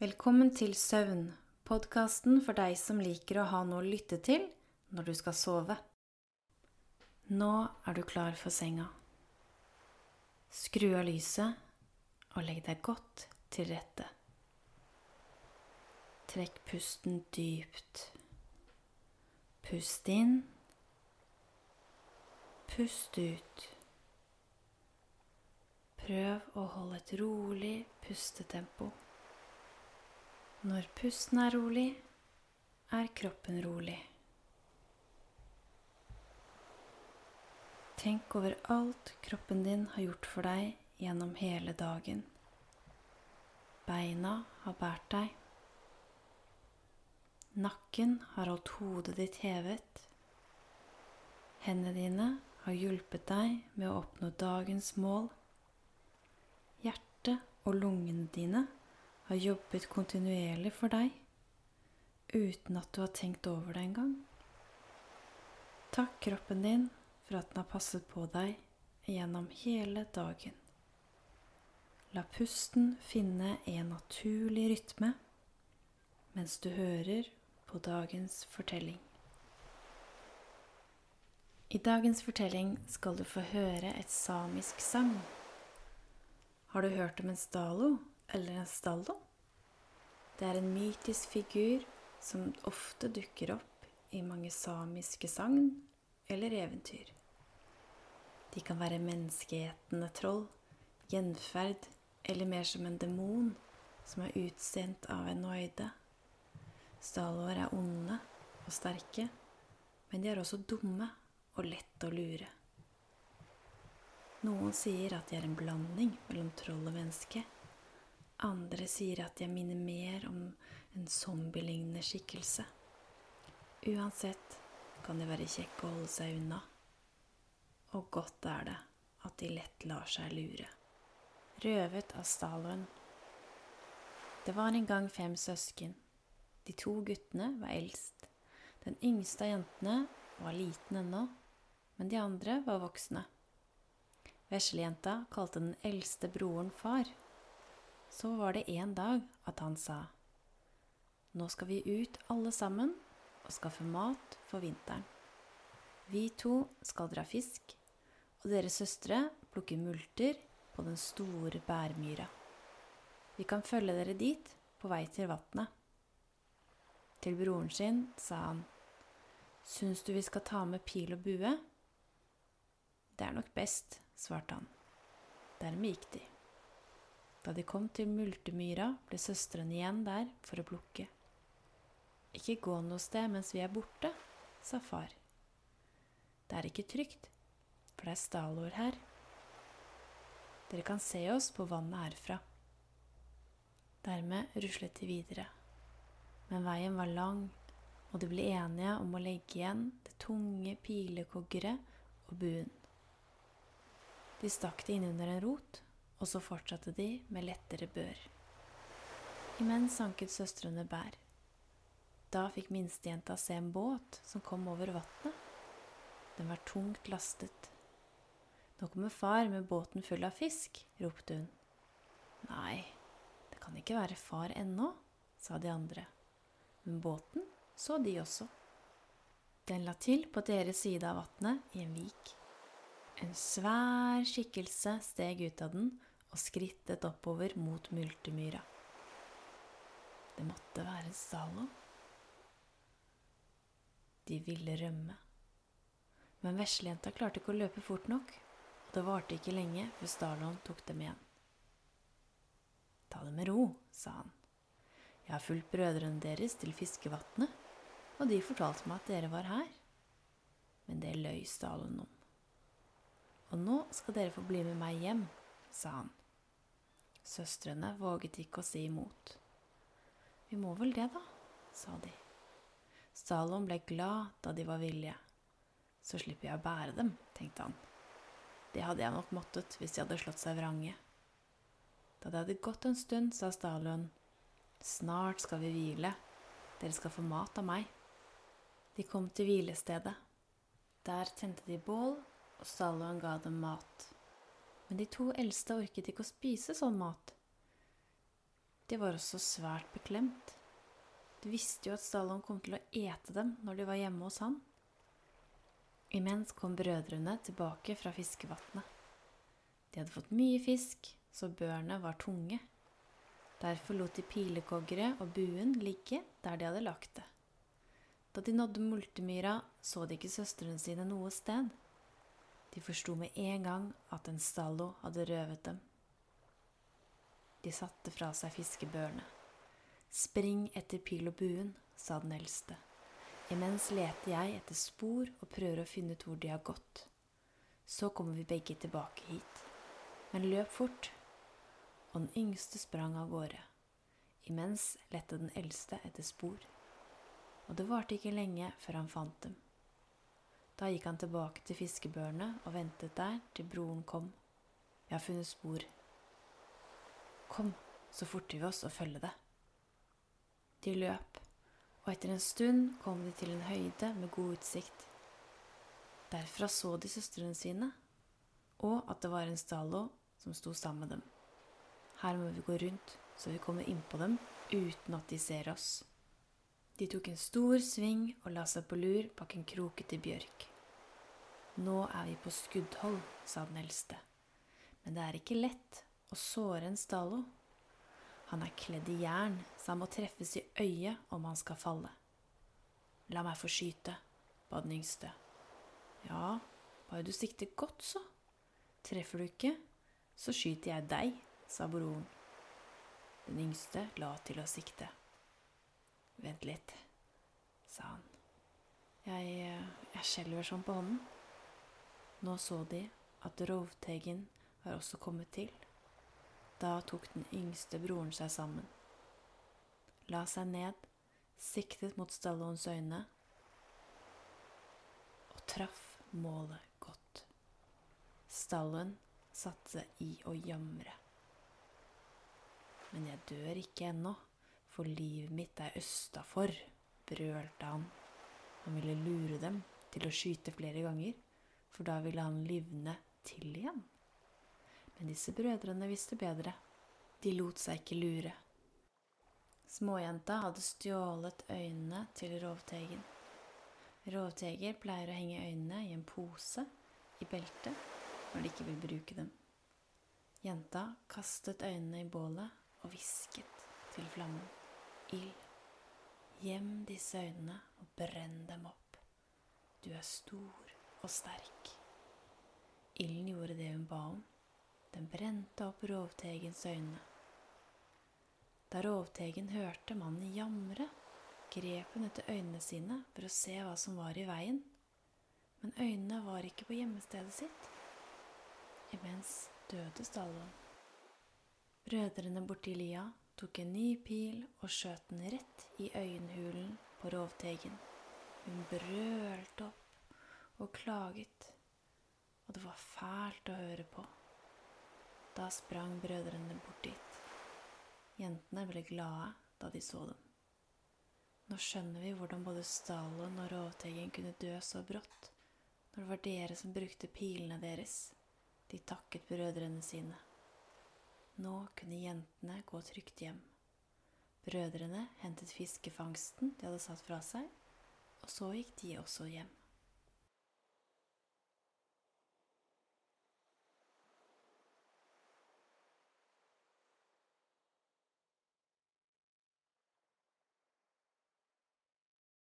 Velkommen til Søvn, podkasten for deg som liker å ha noe å lytte til når du skal sove. Nå er du klar for senga. Skru av lyset og legg deg godt til rette. Trekk pusten dypt. Pust inn. Pust ut. Prøv å holde et rolig pustetempo. Når pusten er rolig, er kroppen rolig. Tenk over alt kroppen din har gjort for deg gjennom hele dagen. Beina har båret deg. Nakken har holdt hodet ditt hevet. Hendene dine har hjulpet deg med å oppnå dagens mål. Hjertet og lungene dine har jobbet kontinuerlig for deg uten at du har tenkt over det engang. Takk kroppen din for at den har passet på deg gjennom hele dagen. La pusten finne en naturlig rytme mens du hører på dagens fortelling. I dagens fortelling skal du få høre et samisk sang. Har du hørt om en stalo? Eller en stallo. Det er en mytisk figur som ofte dukker opp i mange samiske sagn eller eventyr. De kan være menneskeetende troll, gjenferd eller mer som en demon som er utsendt av en noide. Stalloer er onde og sterke, men de er også dumme og lette å lure. Noen sier at de er en blanding mellom troll og menneske andre sier at jeg minner mer om en zombielignende skikkelse. Uansett kan de være kjekke å holde seg unna. Og godt er det at de lett lar seg lure. Røvet av Stalin. Det var en gang fem søsken. De to guttene var eldst. Den yngste av jentene var liten ennå, men de andre var voksne. Veslejenta kalte den eldste broren far så var det en dag at han sa Nå skal vi ut alle sammen og skaffe mat for vinteren. Vi to skal dra fisk, og deres søstre plukke multer på den store bærmyra. Vi kan følge dere dit på vei til vatnet. Til broren sin sa han, Syns du vi skal ta med pil og bue? Det er nok best, svarte han. Dermed gikk de. Da de kom til multemyra, ble søstrene igjen der for å plukke. Ikke gå noe sted mens vi er borte, sa far. Det er ikke trygt, for det er stalår her. Dere kan se oss på vannet herfra. Dermed ruslet de videre. Men veien var lang, og de ble enige om å legge igjen det tunge pilekoggeret og buen. De stakk det innunder en rot og så fortsatte de med lettere bør. Imens sanket søstrene bær. Da fikk minstejenta se en båt som kom over vannet. Den var tungt lastet. Nå kommer far med båten full av fisk, ropte hun. Nei, det kan ikke være far ennå, sa de andre. Men båten så de også. Den la til på deres side av vannet i en vik. En svær skikkelse steg ut av den og skrittet oppover mot multemyra. Det måtte være Zalo. De ville rømme. Men veslejenta klarte ikke å løpe fort nok, og det varte ikke lenge før Starlon tok dem igjen. Ta det med ro, sa han. Jeg har fulgt brødrene deres til fiskevatnet, og de fortalte meg at dere var her. Men det løy Stalon om. Og nå skal dere få bli med meg hjem, sa han. Søstrene våget ikke å si imot. Vi må vel det, da, sa de. Salom ble glad da de var villige. Så slipper jeg å bære dem, tenkte han. Det hadde jeg nok måttet hvis de hadde slått seg vrange. Da det hadde gått en stund, sa Stalon, snart skal vi hvile, dere skal få mat av meg. De kom til hvilestedet. Der tente de bål, og Stalon ga dem mat men de to eldste orket ikke å spise sånn mat. de var også svært beklemt. De visste jo at Stallon kom til å ete dem når de var hjemme hos han. Imens kom brødrene tilbake fra fiskevatnet. De hadde fått mye fisk, så børene var tunge. Derfor lot de pilekoggere og buen ligge der de hadde lagt det. Da de nådde multemyra, så de ikke søstrene sine noe sted. De forsto med en gang at en stallo hadde røvet dem. De satte fra seg fiskebørene. Spring etter pil og buen, sa den eldste. Imens leter jeg etter spor og prøver å finne ut hvor de har gått. Så kommer vi begge tilbake hit. Men løp fort. Og den yngste sprang av gårde. Imens lette den eldste etter spor. Og det varte ikke lenge før han fant dem. Da gikk han tilbake til fiskebørene og ventet der til broren kom. Jeg har funnet spor. Kom, så forter vi oss å følge det. De løp, og etter en stund kom de til en høyde med god utsikt. Derfra så de søstrene sine, og at det var en stallo som sto sammen med dem. Her må vi gå rundt, så vi kommer innpå dem uten at de ser oss. De tok en stor sving og la seg på lur bak en krokete bjørk. Nå er vi på skuddhold, sa den eldste, men det er ikke lett å såre en stallo. Han er kledd i jern, så han må treffes i øyet om han skal falle. La meg få skyte, ba den yngste. Ja, bare du sikter godt, så. Treffer du ikke, så skyter jeg deg, sa broren. Den yngste la til å sikte. Vent litt, sa han. Jeg, jeg skjelver sånn på hånden. Nå så de at Rovteggen var også kommet til. Da tok den yngste broren seg sammen. La seg ned, siktet mot Stallons øyne og traff målet godt. Stallen satte seg i å jamre. Men jeg dør ikke ennå, for livet mitt er østafor, brølte han. Han ville lure dem til å skyte flere ganger, for da ville han livne til igjen. Men disse brødrene visste bedre. De lot seg ikke lure. Småjenta hadde stjålet øynene til Rovteigen. Rovteger pleier å henge øynene i en pose i beltet når de ikke vil bruke dem. Jenta kastet øynene i bålet og hvisket til flammen. Ild, gjem disse øynene og brenn dem opp. Du er stor og sterk. Ilden gjorde det hun ba om. Den brente opp rovtegens øyne. Da rovtegen hørte mannen jamre, grep hun etter øynene sine for å se hva som var i veien. Men øynene var ikke på gjemmestedet sitt. Imens døde stallen. Brødrene borti lia tok en ny pil og skjøt den rett i øyenhulen på rovtegen. Hun brølte opp og klaget, og det var fælt å høre på. Da sprang brødrene bort dit. Jentene ble glade da de så dem. Nå skjønner vi hvordan både Stalin og Rovteigen kunne dø så brått, når det var dere som brukte pilene deres. De takket brødrene sine. Nå kunne jentene gå trygt hjem. Brødrene hentet fiskefangsten de hadde satt fra seg, og så gikk de også hjem.